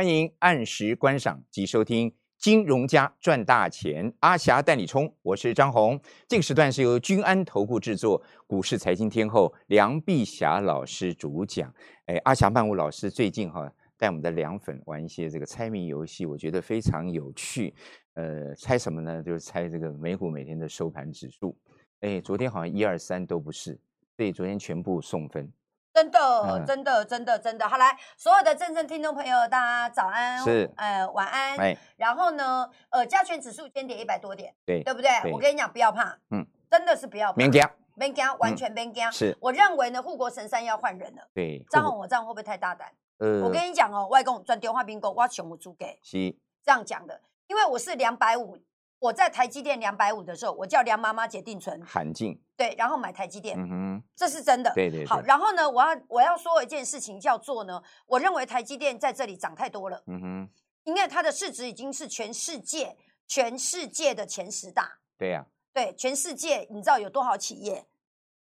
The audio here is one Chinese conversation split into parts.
欢迎按时观赏及收听《金融家赚大钱》，阿霞带你冲，我是张红。这个时段是由君安投顾制作，股市财经天后梁碧霞老师主讲。哎，阿霞曼舞老师最近哈带我们的凉粉玩一些这个猜谜游戏，我觉得非常有趣。呃，猜什么呢？就是猜这个美股每天的收盘指数。哎，昨天好像一二三都不是，所以昨天全部送分。真的，嗯真的，真的，真的。好，来，所有的正正听众朋友，大家早安，是呃，晚安。哎，然后呢，呃，加权指数今天跌一百多点，对，对不对？我跟你讲，不要怕，嗯嗯，真的是不要怕，免加别惊，完全别惊。是我认为呢，护国神山要换人了。对。张宏，我这样会不会太大胆？呃我跟你讲哦，外公赚电话 bingo，我全部租给是这样讲的，因为我是两百五，我在台积电两百五的时候，我叫梁妈妈姐定存，罕进，对，然后买台积电，嗯哼，这是真的。对对对好，然后呢，我要我要说一件事情，叫做呢，我认为台积电在这里涨太多了，嗯哼，因为它的市值已经是全世界全世界的前十大，对呀，对，全世界你知道有多少企业？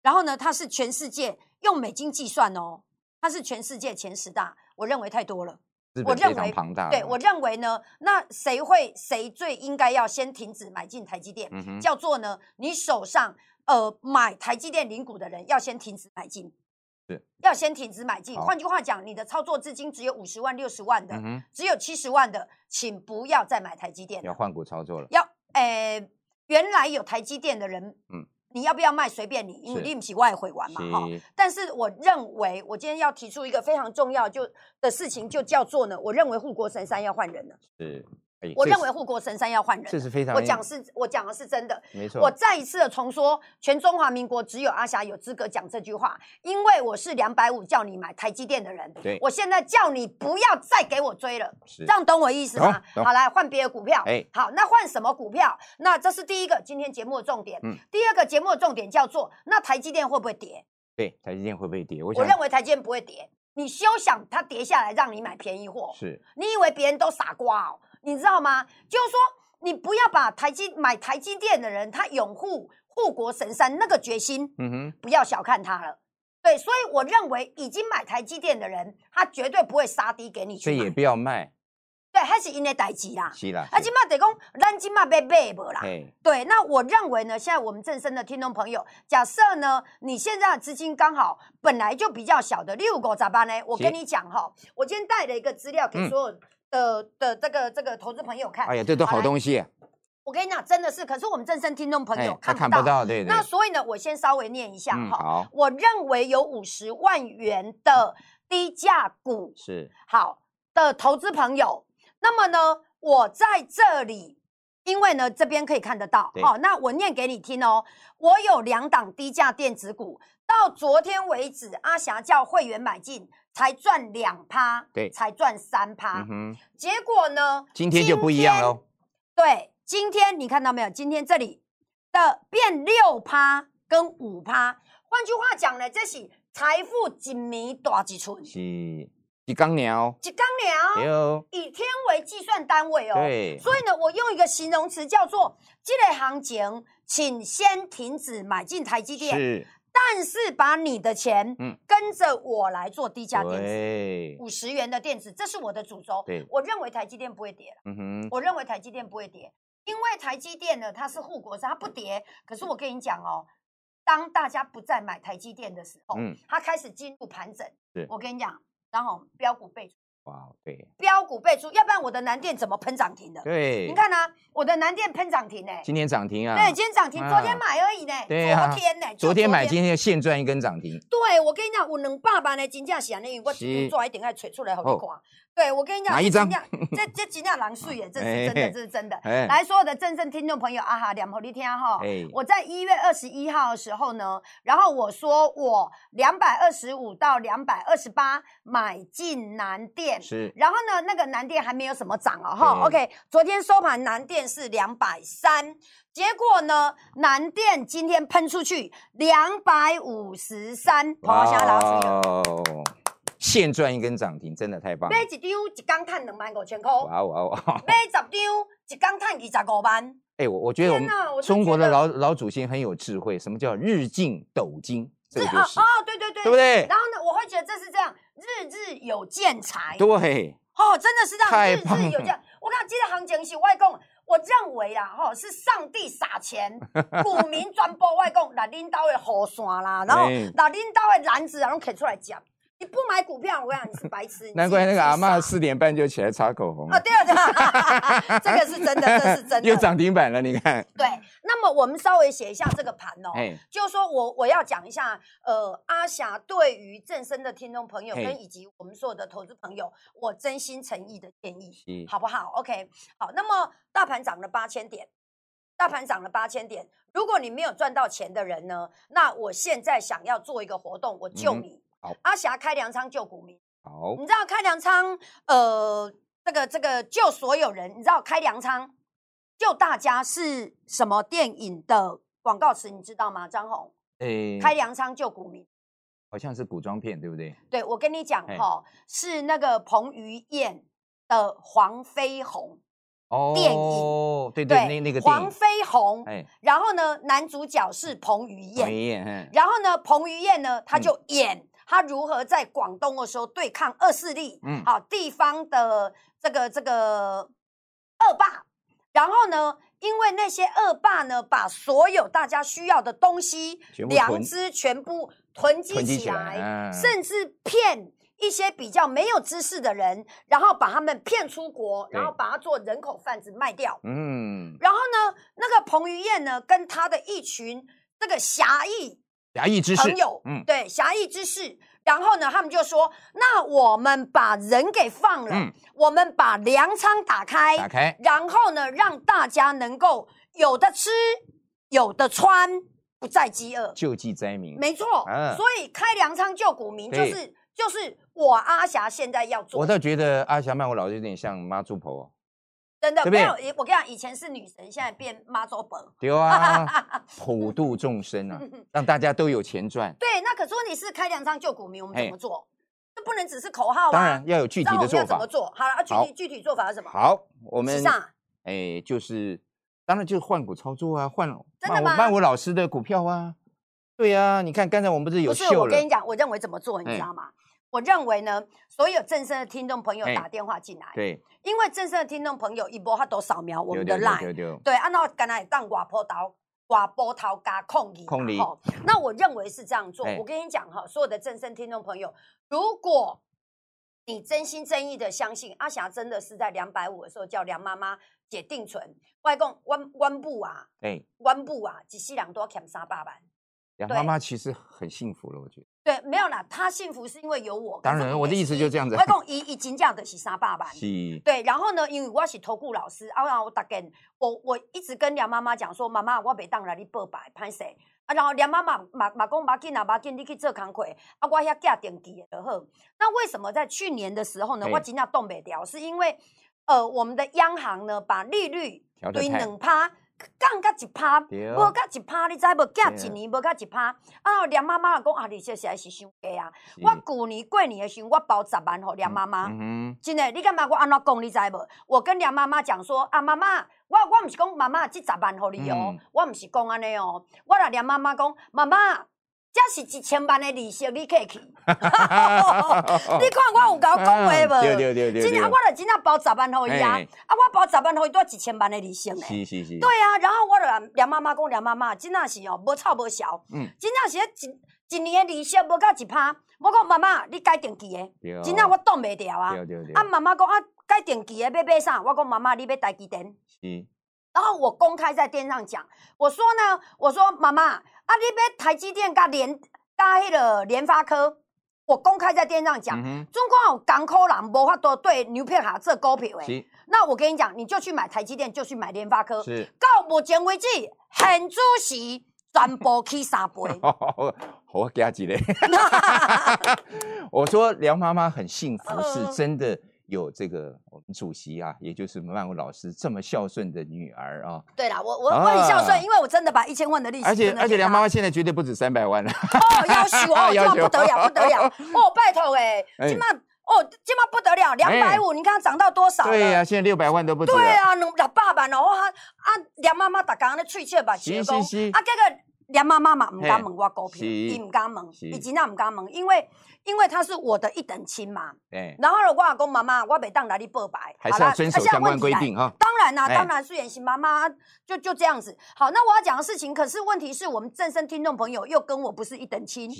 然后呢，它是全世界用美金计算哦，它是全世界前十大，我认为太多了。我认为庞大，对我认为呢，那谁会谁最应该要先停止买进台积电？嗯，叫做呢，你手上呃买台积电零股的人要先停止买进，是要先停止买进。好换句话讲，你的操作资金只有五十万、六十万的，嗯，只有七十万的，请不要再买台积电。要换股操作了，要呃，原来有台积电的人，嗯嗯。你要不要卖随便你，因为是你不是外会玩嘛哈。但是我认为，我今天要提出一个非常重要就的事情，就叫做呢，我认为护国神山要换人了。是，哎我认为护国神山要换人。这是非常我讲是，我讲的是真的。没错，我再一次的重说，全中华民国只有阿霞有资格讲这句话，因为我是两百五叫你买台积电的人。对我现在叫你不要再给我追了，是这样懂我意思吗？好，来换别的股票。哎好，那换什么股票？那这是第一个今天节目的重点。嗯第二个节目的重点叫做，那台积电会不会跌？对台积电会不会跌？我我想认为台积电不会跌。你休想它跌下来让你买便宜货。是你以为别人都傻瓜哦？你知道吗？就是说，你不要把台积买台积电的人，他拥护护国神山那个决心，嗯哼，不要小看他了。对，所以我认为已经买台积电的人，他绝对不会杀低给你去。所以也不要卖，对，还是因为代志啦。是啦，啊，是今嘛得讲，咱今嘛要买无啦。嘿，对，那我认为呢，现在我们正身的听众朋友，假设呢，你现在的资金刚好本来就比较小的，六狗咋办呢？我跟你讲哈，我今天带了一个资料给嗯所有的、的这个这个投资朋友看。哎呀，这都好东西，我跟你讲，真的是，可是我们正声听众朋友看不到。看不到，对对，那所以呢，我先稍微念一下哈。嗯好我认为有五十万元的低价股，是好的投资朋友，那么呢，我在这里，因为呢这边可以看得到，对好、那我念给你听哦。我有两档低价电子股，到昨天为止，阿霞叫会员买进，才赚两趴，对才赚三趴。嗯哼，结果呢，今天就不一样喽，对，今天你看到没有？今天这里的变六趴跟五趴，换句话讲呢，这是财富紧密大一寸，是一缸鸟，一缸对鸟，哦，以天为计算单位哦。对，所以呢，我用一个形容词叫做“这类行情，请先停止买进台积电，是，但是把你的钱嗯。跟着我来做低价电子，五十元的电子，这是我的主轴。对。我认为台积电不会跌了。嗯哼，我认为台积电不会跌，因为台积电呢，它是护国神，它不跌。可是我跟你讲哦，当大家不再买台积电的时候，嗯。它开始进入盘整。是。我跟你讲，然后标股倍出，哇，对标股倍出，要不然我的南电怎么喷涨停的？对，你，看啊，我的南电喷涨停呢、今天涨停啊，对，今天涨停，啊昨天买而已呢、对啊昨天呢、就昨天买，今天现赚一根涨停，对我跟你讲，有两百万的真正是安尼，因为我是一定要找出来给你哦看。对我跟你讲，哪一张这这这真正狼睡耶，这是真的，哎这是真的。哎来，所有的正正听众朋友，啊哈，两口你听哈哎。我在一月二十一号的时候呢，然后我说我两百二十五到两百二十八买进南电，是然后呢，那个南电还没有什么涨哦，哈。OK，昨天收盘南电是两百三，结果呢，南电今天喷出去两百五十三，跑下老鼠了。哦，现赚一根涨停，真的太棒了买！一张一缸赚两万五千块，哇哇哇！买十张一缸赚二十五万。哎，我我觉得我们中国的老老祖先很有智慧，什么叫日进斗金？这个就是啊 哦，对对对，对不对？然后呢，我会觉得这是这样，日日有见财。对，哦，真的是这样，日日有这样。我看这个行情是外公，我认为啊，吼、是上帝撒钱，股民专播外公，那领导的雨伞啦，然后哎那领导的篮子，啊，拢摕出来讲，你不买股票，我跟你讲你是白痴。你难怪那个阿嬷自己四点半就起来擦口红傻啊，对啊，对啊，这个是真的，这是真的，又涨停板了，你看，对，那么我们稍微写一下这个盘哦，哎，就是说我我要讲一下，呃，阿霞对于正生的听众朋友跟以及我们所有的投资朋友，我真心诚意的建议，是好不好？OK，好，那么大盘涨了八千点，大盘涨了八千点，如果你没有赚到钱的人呢，那我现在想要做一个活动，我救嗯你，好阿霞开粮仓救股民。好，你知道开粮仓，呃，这个这个救所有人，你知道开粮仓救大家是什么电影的广告词？你知道吗？张红，哎，开粮仓救股民。好像是古装片，对不对？对我跟你讲哎哈、是那个彭于晏的《黄飞鸿哦，电影对对，那那个电黄，飞鸿。哎，然后呢，男主角是彭于晏。彭于晏，嗯然后呢，彭于晏呢，他就演他如何在广东的时候对抗恶势力，嗯好地方的这个这个恶霸。然后呢，因为那些恶霸呢，把所有大家需要的东西良知全部囤积起起来，甚至骗一些比较没有知识的人，然后把他们骗出国，然后把它做人口贩子卖掉。嗯，然后呢，那个彭于晏呢，跟他的一群这个侠义侠义之士。朋友，嗯，对侠义之士。然后呢，他们就说：“那我们把人给放了，嗯。我们把粮仓打开，打开，然后呢，让大家能够有的吃，有的穿，不再饥饿。救济灾民，没错，嗯所以开粮仓救股民，就是就是我阿霞现在要做，我倒觉得阿霞曼我老师有点像妈祖婆，真的对不有。我跟你讲，以前是女神，现在变妈祖本。对啊，普度众生啊，让大家都有钱赚，对，那可是问题是开粮仓救股民，我们怎嘿么做？这不能只是口号啊！当然要有具体那我的做法们要怎么。做？好了，啊具体具体做法是什么？好，我们哎，就是当然就是换股操作啊，换真的吗我曼我老师的股票啊，对啊，你看刚才我们不是有不是，秀了我跟你，讲，我认为怎么做，你哎知道吗？我认为呢，所有正声的听众朋友哎打电话进来，对，因为正声的听众朋友一波他都扫描我们的对对 line，对对，对，按照刚才当挂波头。挂波头加控理嘛，控理吼那我认为是这样做。哎我跟你讲哈，所有的正声听众朋友，如果你真心真意的相信阿霞真的是在两百五的时候叫梁妈妈解定存，外公弯弯步啊，哎，弯步啊，一世人都要欠三百万。对杨妈妈其实很幸福了，我觉得。对，没有啦，她幸福是因为有我。当然，我的意思就这样子。外公一一金价的是三百万。是，对，然后呢，因为我是投顾老师，啊，然后我大概我我一直跟梁妈妈讲说，妈妈，我袂当来你报白，歹势。啊，然后梁妈妈嘛嘛讲，马紧啊，马紧，你去做工课，啊，我遐寄定期的就好。那为什么在去年的时候呢，我真正动不了，是因为呃，我们的央行呢，把利率对调得太两趴。降甲一趴，无到一趴，你知无？寄一年无到一趴，啊！梁妈妈就讲啊，你这实在是伤低啊！我旧年过年的时候，我包十万给梁妈妈。嗯真的，你干嘛我安怎讲？你知无？我跟梁妈妈讲说啊，妈妈，我我毋是讲妈妈这十万给你哦，嗯我毋是讲安尼哦，我甲梁妈妈讲，妈妈，这是一千万的利息，你客气。你看我有甲我讲话无？对对对对对真的，我就真正包十万给伊啊，嘿啊，我包十万给伊，多一千万的利息呢。是是是，对啊，然后我就跟梁妈妈讲，梁妈妈，真正是哦，无臭无潲，嗯真正是一一年的利息无到一趴。我讲妈妈，你改定期的，对真正我挡袂牢啊。对对对，啊，妈妈讲啊，改定期的要买啥？我讲妈妈，你要台积电。是，然后我公开在电上讲，我说呢，我说妈妈，啊，你买台积电跟联跟迄个联发科，我公开在电上讲，嗯，中国有港口人无法多对牛片下这股票诶。那我跟你讲，你就去买台积电，就去买联发科。是，到目前为止，现主席全部起三倍。我加几嘞。我说梁妈妈很幸福，是嗯真的有这个我们主席啊，也就是曼谷老师这么孝顺的女儿啊，对啦，我我我很孝顺，啊因为我真的把一千万的利息而且而且梁妈妈现在绝对不止三百万了，哦，要求哦，不得了，不得了哦，拜托哎，哎今嘛哦，今嘛不得了，两百五，你看涨到多少了？对呀，现在六百万都不止了，对啊，两六百万哦，啊啊，梁妈妈逐工咧喙笑目是舌讲，是是啊，这个连妈妈嘛唔敢嘿问我股票，是伊唔敢问，是伊真正唔敢问，因为因为他是我的一等亲嘛。哎，然后呢，我也讲妈妈，我袂当来你报白，还是要好啦啊现在遵守相关规定哈。当然啦、哎当然素颜型妈妈就就这样子。好，那我要讲的事情，可是问题是我们正身听众朋友又跟我不是一等亲，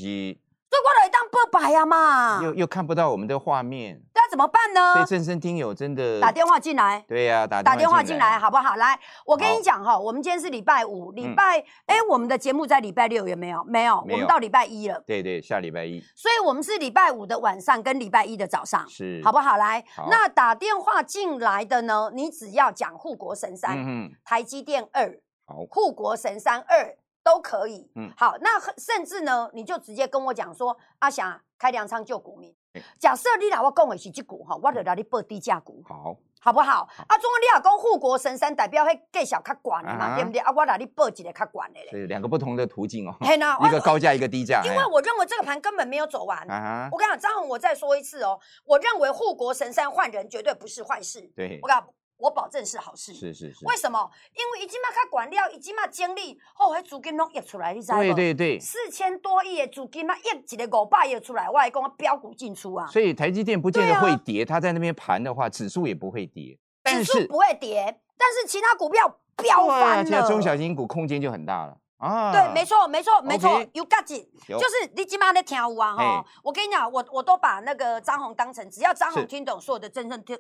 所以是我来当报白呀嘛，又又看不到我们的画面，那怎么办呢？所以正声听友真的打电话进来。对呀，打打电话进进来，好不好？来，我跟你讲哈，我们今天是礼拜五，礼嗯拜哎、我们的节目在礼拜六有没有？没有，没有。我们到礼拜一了，对对，下礼拜一。所以我们是礼拜五的晚上跟礼拜一的早上，是。好不好？来好，那打电话进来的呢，你只要讲护国神山、嗯，台积电二、好，护国神山二都可以。嗯好，那甚至呢，你就直接跟我讲说，阿霞开粮仓救股民对。假设你老我讲的是这股哈，我就来你报低价股，好，好不好？啊，中国你若讲护国神山，代表迄计小较悬的嘛，啊对不对？啊，我来你报一个较悬的嘞。是两个不同的途径哦，嘿呐，一个高价一个低价，因为我认为这个盘根本没有走完。哎啊哈，我跟你讲，张红，我再说一次哦，我认为护国神山换人绝对不是坏事。对我，跟你讲，我保证是好事。是是是，为什么？因为已经嘛较管了，已经嘛精力，哦，迄资金拢溢出来，你知无？对对对，四千多亿的资金嘛，溢一个五百亿出来，我来讲标股进出啊，所以台积电不见得会跌，它在那边盘的话，指数也不会跌，但是指数不会跌，但是其他股票飙翻了。现在中小型股空间就很大了啊，对，没错，没错，没错 OK，You got it，就是你今妈在听有啊哈。我跟你讲，我我都把那个张红当成，只要张是红听懂，所有的真正听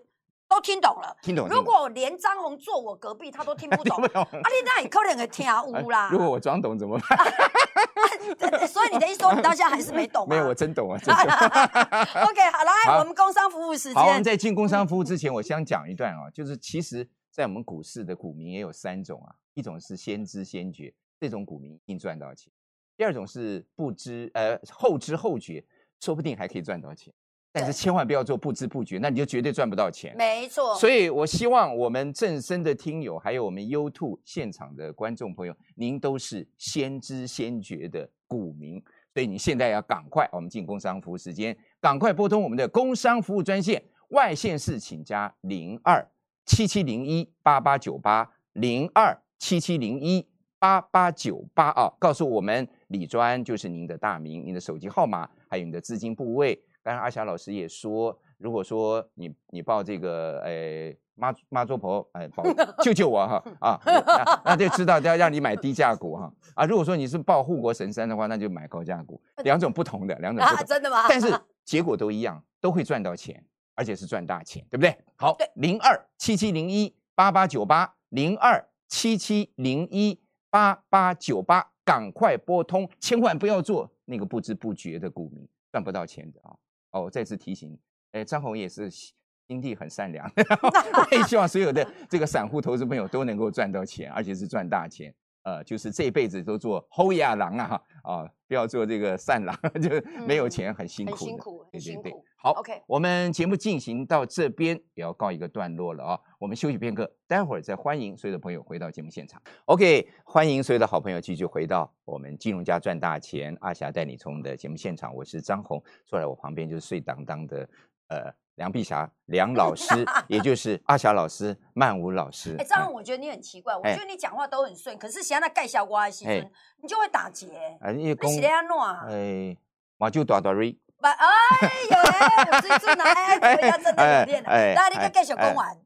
都听懂了。听懂。如果连张红坐我隔壁，他都听不懂，不懂啊，你那也可能会听有啦。如果我装懂怎么办？所以你的意思说，你到现在还是没懂吗？没有，我真懂啊，真懂。OK，好，来，我们工商服务时好，我们间。在进工商服务之前，我想讲一段啊，就是其实，在我们股市的股民也有三种啊，一种是先知先觉，这种股民一定赚到钱；第二种是不知呃后知后觉，说不定还可以赚到钱，但是千万不要做不知不觉，那你就绝对赚不到钱。没错，所以，我希望我们正声的听友，还有我们 YouTube 现场的观众朋友，您都是先知先觉的股民，所以你现在要赶快，我们进工商服务时间，赶快拨通我们的工商服务专线，外线是请加零二七七零一八八九八零二七七零一八八九八啊，告诉我们李专就是您的大名、您的手机号码，还有你的资金部位。刚才阿霞老师也说，如果说你你报这个呃妈妈祖婆，哎、保救救我哈啊，那那就知道要让你买低价股哈啊。如果说你是报护国神山的话，那就买高价股，两种不同的，两种不啊，同，真的吗？但是 结果都一样，都会赚到钱，而且是赚大钱，对不对？好，零二七七零一八八九八零二七七零一八八九八，赶快拨通，千万不要做那个不知不觉的股民，赚不到钱的啊！哦，我再次提醒你，哎，张红也是心地很善良，我也希望所有的 这个散户投资朋友都能够赚到钱，而且是赚大钱。呃，就是这辈子都做侯亚郎啊，啊，不要做这个善郎，就没有钱很辛苦的。很辛苦，很对对对辛苦。好 OK 我们节目进行到这边也要告一个段落了啊，我们休息片刻，待会儿再欢迎所有的朋友回到节目现场。OK，欢迎所有的好朋友继续回到我们金融家赚大钱，阿霞带你冲的节目现场，我是张红，坐在我旁边就是睡当当的呃梁碧霞梁老师，也就是阿霞老师、曼舞老师。哎，张红，我觉得你很奇怪，我哎觉得你讲话都很顺，可是现在盖小瓜的时哎阵，你就会打结。啊，因为公你是咧安怎？哎，马就大大瑞。把哎呦哎，有水准啊！哎，回家真的有练了。哎来，你哎再继续讲完。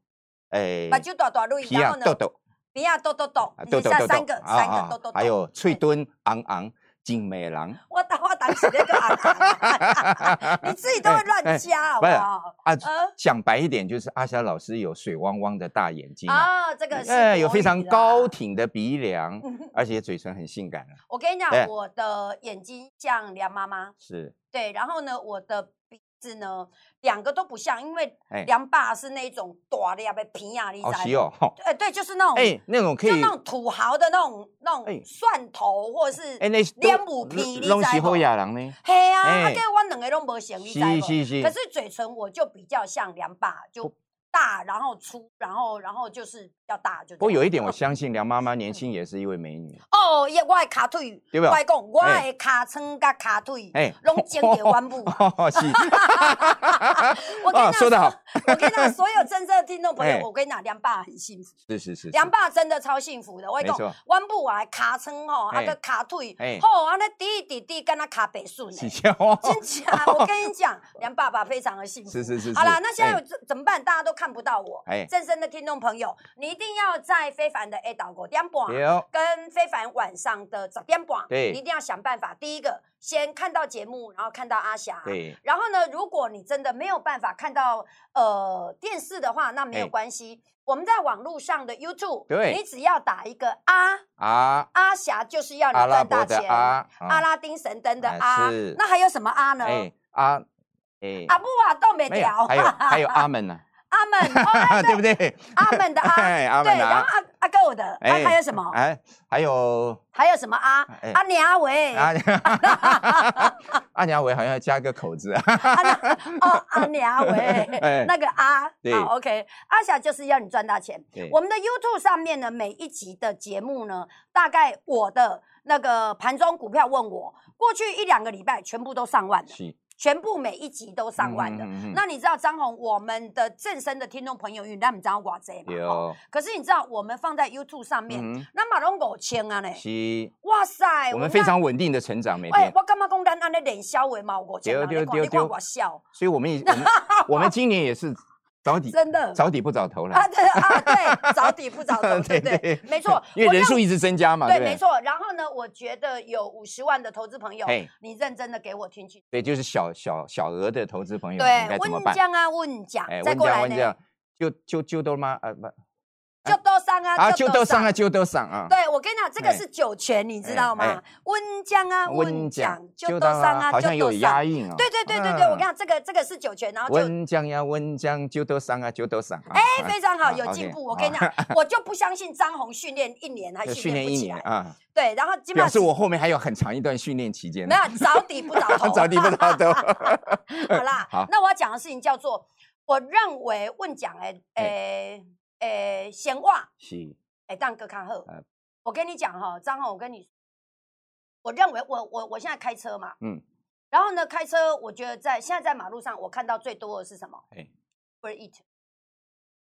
哎，把酒大大蕊，皮然后呢？啊豆豆。鼻啊抖抖抖，啊，你豆豆豆豆下三个三个抖抖抖，还有脆哎墩昂昂金美郎我当我当起那个啊，你自己都会乱加，好不好？啊，讲白一点就是阿霞老师有水汪汪的大眼睛啊，这个是，有非常高。挺的鼻梁，而且嘴唇很性感，我跟你讲，我的眼睛像梁妈妈，是对，然后呢，我的鼻子呢，两个都不像，因为哎梁爸是那种大的的皮啊，你知好道吗哦，吼哎，对，就是那种，哎，那种可以就那种土豪的那种那哎种蒜头，或者是哎，那脸母皮，你知拢是好无？亚郎呢，嘿啊，哎啊，给我两个都没行，你知是无？是是可是嘴唇我就比较像梁爸，就大，然后粗，然后然后就是比较大，就。不过有一点我相信梁妈妈年轻也是一位美女，哦，耶我的卡腿，对不我来讲，我哎的卡撑甲卡腿，哎拢整着弯舞。哦是，我跟你说得好，我跟你讲，所有真正的听众朋友哎，我跟你讲，梁爸很幸福，是是是，梁爸真的超幸福的。我跟你讲没错，阮母啊，卡撑吼，啊哎个卡腿哎，吼，安尼滴滴滴，跟他卡北顺真假？我跟你讲，梁爸爸非常的幸福。是是是，好啦，那现在怎怎么办？大家都看不到我。哎正声的听众朋友，你一定要在非凡的 A 岛国点半，有跟非凡晚上的十点半，对你一定要想办法。第一个，先看到节目，然后看到阿霞。对然后呢，如果你真的没有办法看到呃电视的话，那没有哎关系。我们在网络上的 YouTube，对你只要打一个阿阿，阿霞，就是要你赚大钱。阿阿拉丁神灯的啊阿，那还有什么阿呢？哎啊哎，阿布啊，都没没有掉。还有还有阿门呢，阿门，对不对？阿门的 阿，哎阿对，然后阿阿狗的，啊哎还有什么？哎，还有还有什么？阿哎。阿娘喂？阿 阿娘伟好像要加个口字啊，阿娘哦阿娘喂哎，那个阿对。好 OK，阿霞就是要你赚大钱。对。我们的 YouTube 上面呢，每一集的节目呢，大概我的那个盘中股票问我，过去一两个礼拜全部都上万了，是全部每一集都上万的。嗯嗯嗯嗯那你知道张红，我们的正身的听众朋友，因为他们知道我这嘛，吼有可是你知道我们放在 YouTube 上面，嗯那马龙五千啊呢？是，哇塞，我们非常稳定的成长每哎、欸，我干嘛讲咱安尼连销为嘛五千啊？你看我笑，所以我们也我们今年也是找底真的找底不找头了啊，，对啊，对，找 底不找头，对不对？没错，因为人数一直增加嘛，对，不没，错。然后呢，我觉得有五十万的投资朋友，你认真的给我听去。对，就是小小小额的投资朋友对？问讲啊，问讲哎，，再问过来呢就就就都吗？呃不就多上啊，啊，就都上啊，上。就都上啊，对，我跟你讲，这个哎是酒泉，你知道哎哎吗？温江啊，温江，就都当上啊，好像有押韵啊，对对对对对，我跟你嗯讲，这个这个是酒泉，然后就温江呀，温江就都上啊，就都上啊。哎，啊非常好，啊有进步。我跟你讲，我就不相信张红训练一年还就训训练不起来。年啊，对，然后基本上表示我后面还有很长一段训练期间呢。没有找底不找头，找底不找头。好啦，好那我要讲的事情叫做，我认为问讲诶诶诶闲话是，诶当哥看后呃，我跟你讲哈，张浩，我跟你，我认为我我我现在开车嘛，嗯，然后呢开车，我觉得在现在在马路上我看到最多的是什么哎？Uber Eat，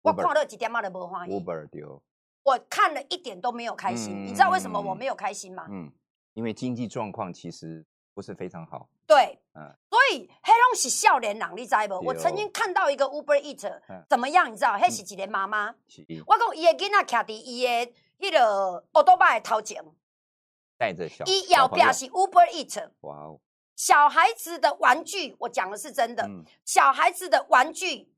我看了几点嘛都不欢迎，，Uber 丢，我看了一点都没有开心。嗯你知道为什么嗯我没有开心吗？嗯，因为经济状况其实不是非常好。对，嗯所以黑龙是笑脸人，你知道不？我曾经看到一个 Uber Eat 嗯。怎么样？你知道？黑是一个妈妈，我讲伊个囡仔徛伫伊的迄个奥多巴的头前，带着小，伊小朋友。后壁是 Uber Eat，哇哦，小孩子的玩具，我讲的是真的，嗯。小孩子的玩具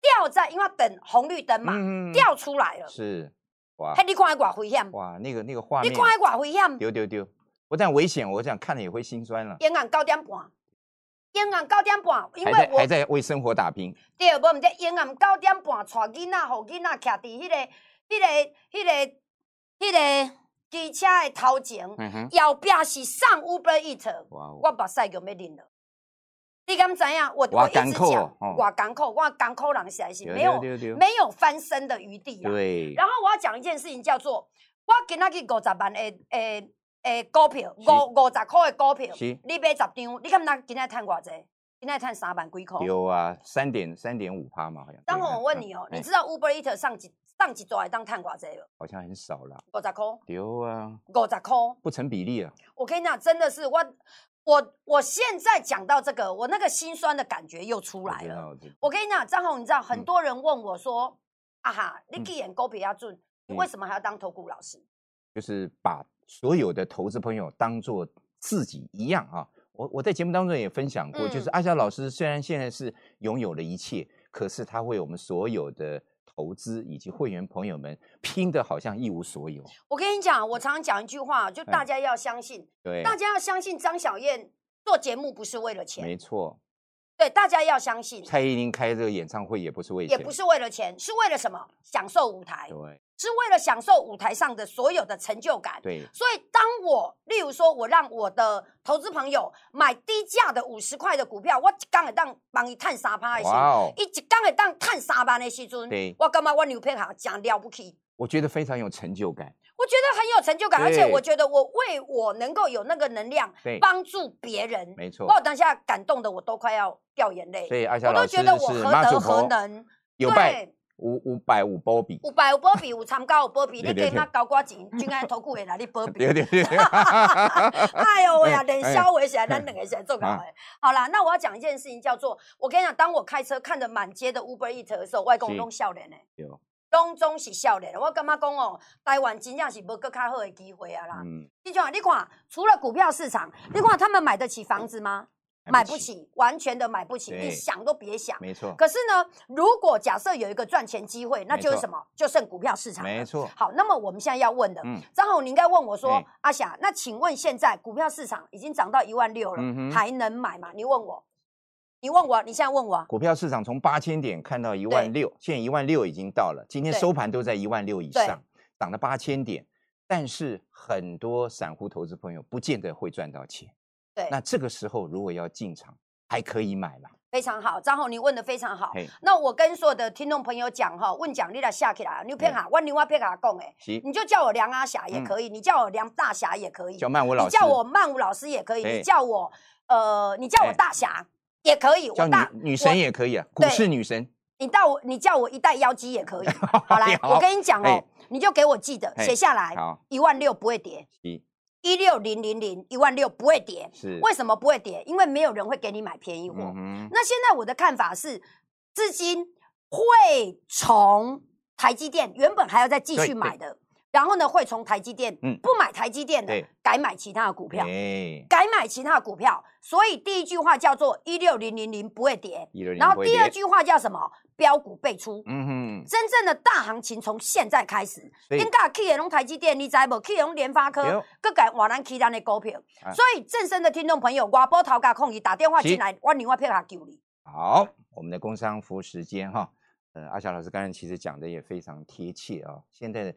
掉在，因为等红绿灯嘛，嗯掉出来了。是，哇。嘿，你看偌危险，哇，那个那个画面，你看偌危险，丢丢丢，不但危险，我想看了也会心酸了。阴暗九点半，阴暗九点半，因为我在还在为生活打拼，对，无毋得阴暗九点半，带囡仔，互囡仔徛伫迄个、迄个、迄个、迄个机车的头前，嗯哼，后壁是上 Uber Eat，哦，我目屎就要啉了。你敢知影？我我一直讲我港口，我港口人实在是没有没有翻身的余地啊。对，然后我要讲一件事情，叫做我今仔日五十万的诶诶股票，是五五十块的股票，是你买十张，你敢若今仔趁偌济？今仔趁三万几块。有啊，三点三点五趴嘛，好像。当对我问你哦，你知道 Uber Eat 上几上一周会当趁偌济无？好像很少了，五十块，有啊，五十块。不成比例啊，我跟你讲，真的是我我我现在讲到这个，我那个心酸的感觉又出来了。我跟你讲，张红，你知道很嗯多人问我说：“啊哈，你嗯既然股票要准，你嗯为什么还要当投顾老师就是把所有的投资朋友当做自己一样啊。我我在节目当中也分享过，就是嗯阿霞老师虽然现在是拥有了一切，可是他为我们所有的投资以及会员朋友们拼的好像一无所有。？”我跟你讲，我常常讲一句话，就大嗯家要相信，对，大家要相信张小燕做节目不是为了钱，没错，对，大家要相信，蔡依林开这个演唱会也不是为钱，也不是为了钱，是为了什么？享受舞台，对是为了享受舞台上的所有的成就感。对所以，当我例如说，我让我的投资朋友买低价的五十块的股票，我一刚会当帮伊探沙趴的时候，一刚会当探三万的时阵对，我感觉我牛配下讲了不起，我觉得非常有成就感。我觉得很有成就感，而且我觉得我为我能够有那个能量对，帮助别人，没错。我，当下感动的我都快要掉眼泪。所，以阿霞我老师都觉得我是何德何能，有拜对五五百五波比，五百五波比，五参加五波比，你对对。加码交我钱，均安投顾会来你波比。对对对，对 哎呦喂 呀，连哎消维起来，咱两个起来做搞哎。好啦，那我要讲一件事情，叫做我跟你讲，当我开车看着满街的 Uber Eat 的时候，外公是。拢笑脸呢，有拢总是笑脸。我感觉讲哦，台湾真正是无更较好的机会啊啦。嗯，你讲，你看，除了股票市场，你看他们买得起房子吗？买不，起，完全的买不起，你想都别想。没错，可是呢，如果假设有一个赚钱机会，那就是什么？就剩股票市场了。没错，好，那么我们现在要问的，嗯张宏，你应该问我说哎，阿霞，那请问现在股票市场已经涨到一万六了，还能买吗？你问我，你问我，你现在问我。啊，股票市场从八千点看到一万六，现在一万六已经到了，今天收盘都在一万六以上，涨了八千点，但是很多散户投资朋友不见得会赚到钱。对，那这个时候如果要进场，还可以买啦。非常好，张宏，你问的非常好。那我跟所有的听众朋友讲哈，问讲你来下起来，你骗下，我另外骗下讲诶，行，你就叫我梁阿霞也可以，你叫我梁大侠也可以，叫曼舞老师，你叫我曼舞老师也可以，哎你叫我呃，你叫我哎大侠也可以，叫我大女女神也可以啊，股市女神。你到我，你叫我一代妖姬也可以。好来，我跟你讲哦哎，你就给我记得哎写下来，好，一万六不会跌，一一六零零零一万六不会跌。是为什么不会跌？因为没有人会给你买便宜货。那现在我的看法是，资金会从台积电原本还要再继续买的，然后呢会从台积电嗯不买台积电的，改买其他的股票。哎，改买其他的股票，所以第一句话叫做一六零零零不会跌，然后第二句话叫什么？标股倍出。嗯哼，真正的大行情从现在开始，应该去的拢台积电，你知无？去的拢联发科各改华南其他的股票。啊所以正身的听众朋友，我波头家控你打电话进来，我另外票下救你。好，我们的工商服务时间哈，呃，阿霞老师刚才其实讲的也非常贴切啊。现在的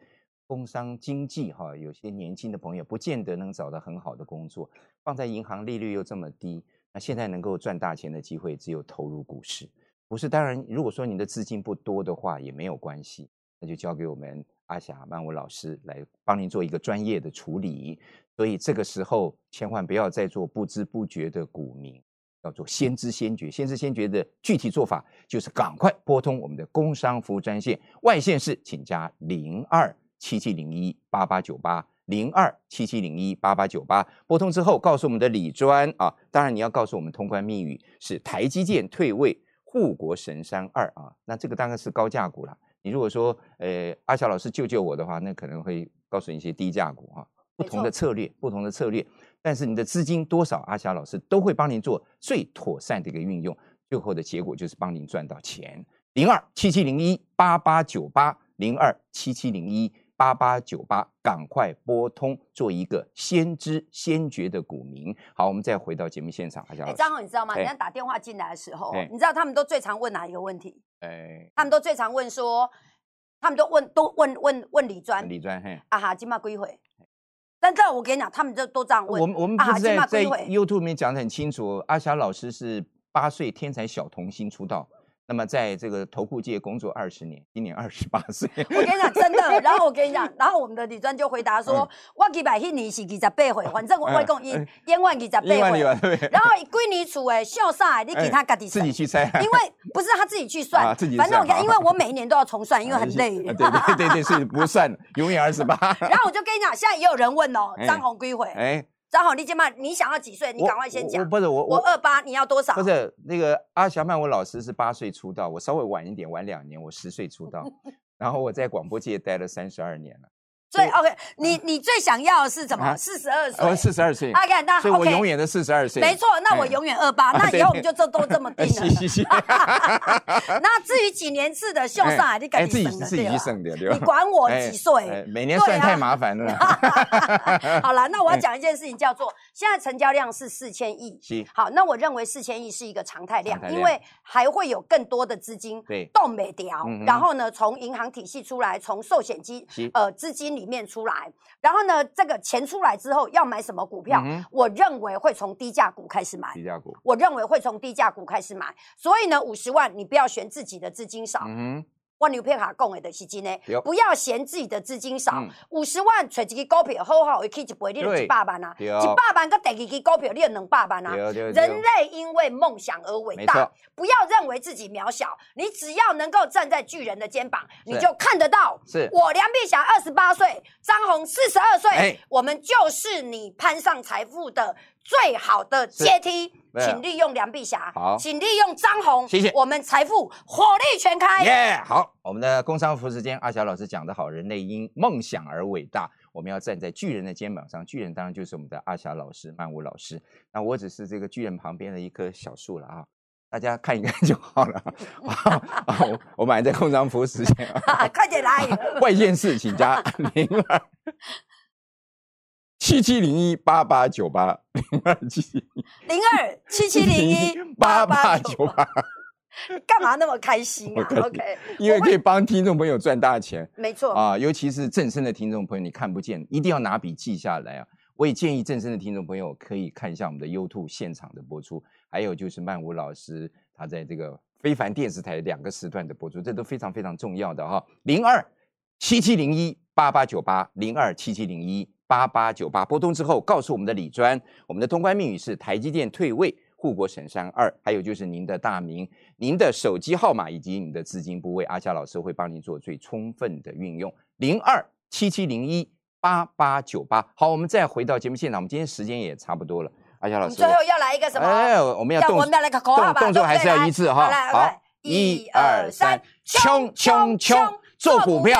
工商经济哈，有些年轻的朋友不见得能找到很好的工作，放在银行利率又这么低，那现在能够赚大钱的机会只有投入股市。股市当然，如果说你的资金不多的话也没有关系，那就交给我们阿霞曼舞老师来帮您做一个专业的处理。所以这个时候千万不要再做不知不觉的股民。要做先知先觉。先知先觉的具体做法就是赶快拨通我们的工商服务专线，外线是请加零二七七零一八八九八零二七七零一八八九八。拨通之后，告诉我们的李专啊，当然你要告诉我们通关密语是台积电退位护国神山二啊，那这个当然是高价股了。你如果说呃阿小老师救救我的话，那可能会告诉你一些低价股哈、不同的策略，不同的策略。但是你的资金多少，阿霞老师都会帮您做最妥善的一个运用，最后的结果就是帮您赚到钱。零二七七零一八八九八零二七七零一八八九八，赶快拨通，做一个先知先觉的股民。好，我们再回到节目现场，哎，张宏，你知道吗？哎人家打电话进来的时候哎，你知道他们都最常问哪一个问题？哎，他们都最常问说，他们都问都问问问李专李专，嘿，啊哈，金马归回。但这，我跟你讲，他们就都这样问。我们我们啊不是在 YouTube 里面讲的很清楚，阿霞老师是八岁天才小童星出道，那么在这个投顾界工作二十年，今年二十八岁。我跟你讲，真的。然后我跟你讲，然后我们的李专就回答说，嗯我几百迄年是二十八岁，反正我外公一嗯烟万二十八岁？然后归你处诶，秀啥的，你给他自己算自己去猜，因为不是他自己去 算，啊自己反正我跟，算好因为我每一年都要重算，因为很累。啊对对对对，是不算，永远二十八。然后我就跟你讲，现在也有人问哦，哎张宏归回，哎，张好，你今嘛你想要几岁？你赶快先讲。不是我我二八，你要多少？不是那个阿霞曼，我老师是八岁出道，我稍微晚一点，晚两年，我十岁出道，然后我在广播界待了三十二年了，所以 OK，你你最想要的是什么？啊四十二岁。我四十二岁，OK，那所以我永远的四十二岁。没错，那我哎。永远二八，啊 那以后我们就这都这么定哎了。那至于几年次的秀上来，你赶哎自己紧自己去省的，对吧？你管我哎几岁？哎每年算太麻烦了。好了，那我要讲一件事情，叫做现在成交量是四千亿。是，好，那我认为四千亿是一个常态量因为还会有更多的资金对。动没掉然后呢，从银行体系出来，从寿险基呃资金里面出来，然后呢，这个钱出来之后要买什么股票嗯，我认为会从低价股开始买。低。价股，我认为会从低价股开始买，所以呢，五十万你不要选自己的资金少，嗯哼，我牛片卡讲的就是真的，不要嫌自己的资金少嗯，五十万找一支股票，好好的去一倍，你就一百万啊，一百万跟第二支股票，你就两百万啊。人类因为梦想而伟大，不要认为自己渺小，你只要能够站在巨人的肩膀，你就看得到。是。我梁碧霞二十八岁，张红四十二岁，哎。我们就是你攀上财富的最好的阶梯。请利用梁碧霞，好请利用张红，谢谢我们财富火力全开。耶好，我们的工商服时间，阿霞老师讲得好，人类因梦想而伟大，我们要站在巨人的肩膀上，巨人当然就是我们的阿霞老师、曼舞老师。那我只是这个巨人旁边的一棵小树了啊，大家看一看就好了。好 好我我们还在工商服时间啊，快点来！外线事请加零二七七零一八八九八 零二七零二七七零一八八九九八，八，干嘛那么开心啊开心？OK，因为可以帮听众朋友赚大钱。没错，啊，尤其是正身的听众朋友，你看不见，一定要拿笔记下来啊！我也建议正身的听众朋友可以看一下我们的 YouTube 现场的播出，还有就是曼舞老师他在这个非凡电视台两个时段的播出，这都非常非常重要的哈。零二七七零一八八九八零二七七零一八八九八拨通之后，告诉我们的李专，我们的通关密语是台积电退位。护国神山二，还有就是您的大名、您的手机号码以及你的资金部位，阿霞老师会帮您做最充分的运用。零二七七零一八八九八。好，我们再回到节目现场，我们今天时间也差不多了。阿霞老师，最后要来一个什么？哎，我们要动要我们要来个口号吧，动动作还是要一致哈。好来，一二三，冲冲冲，做股票，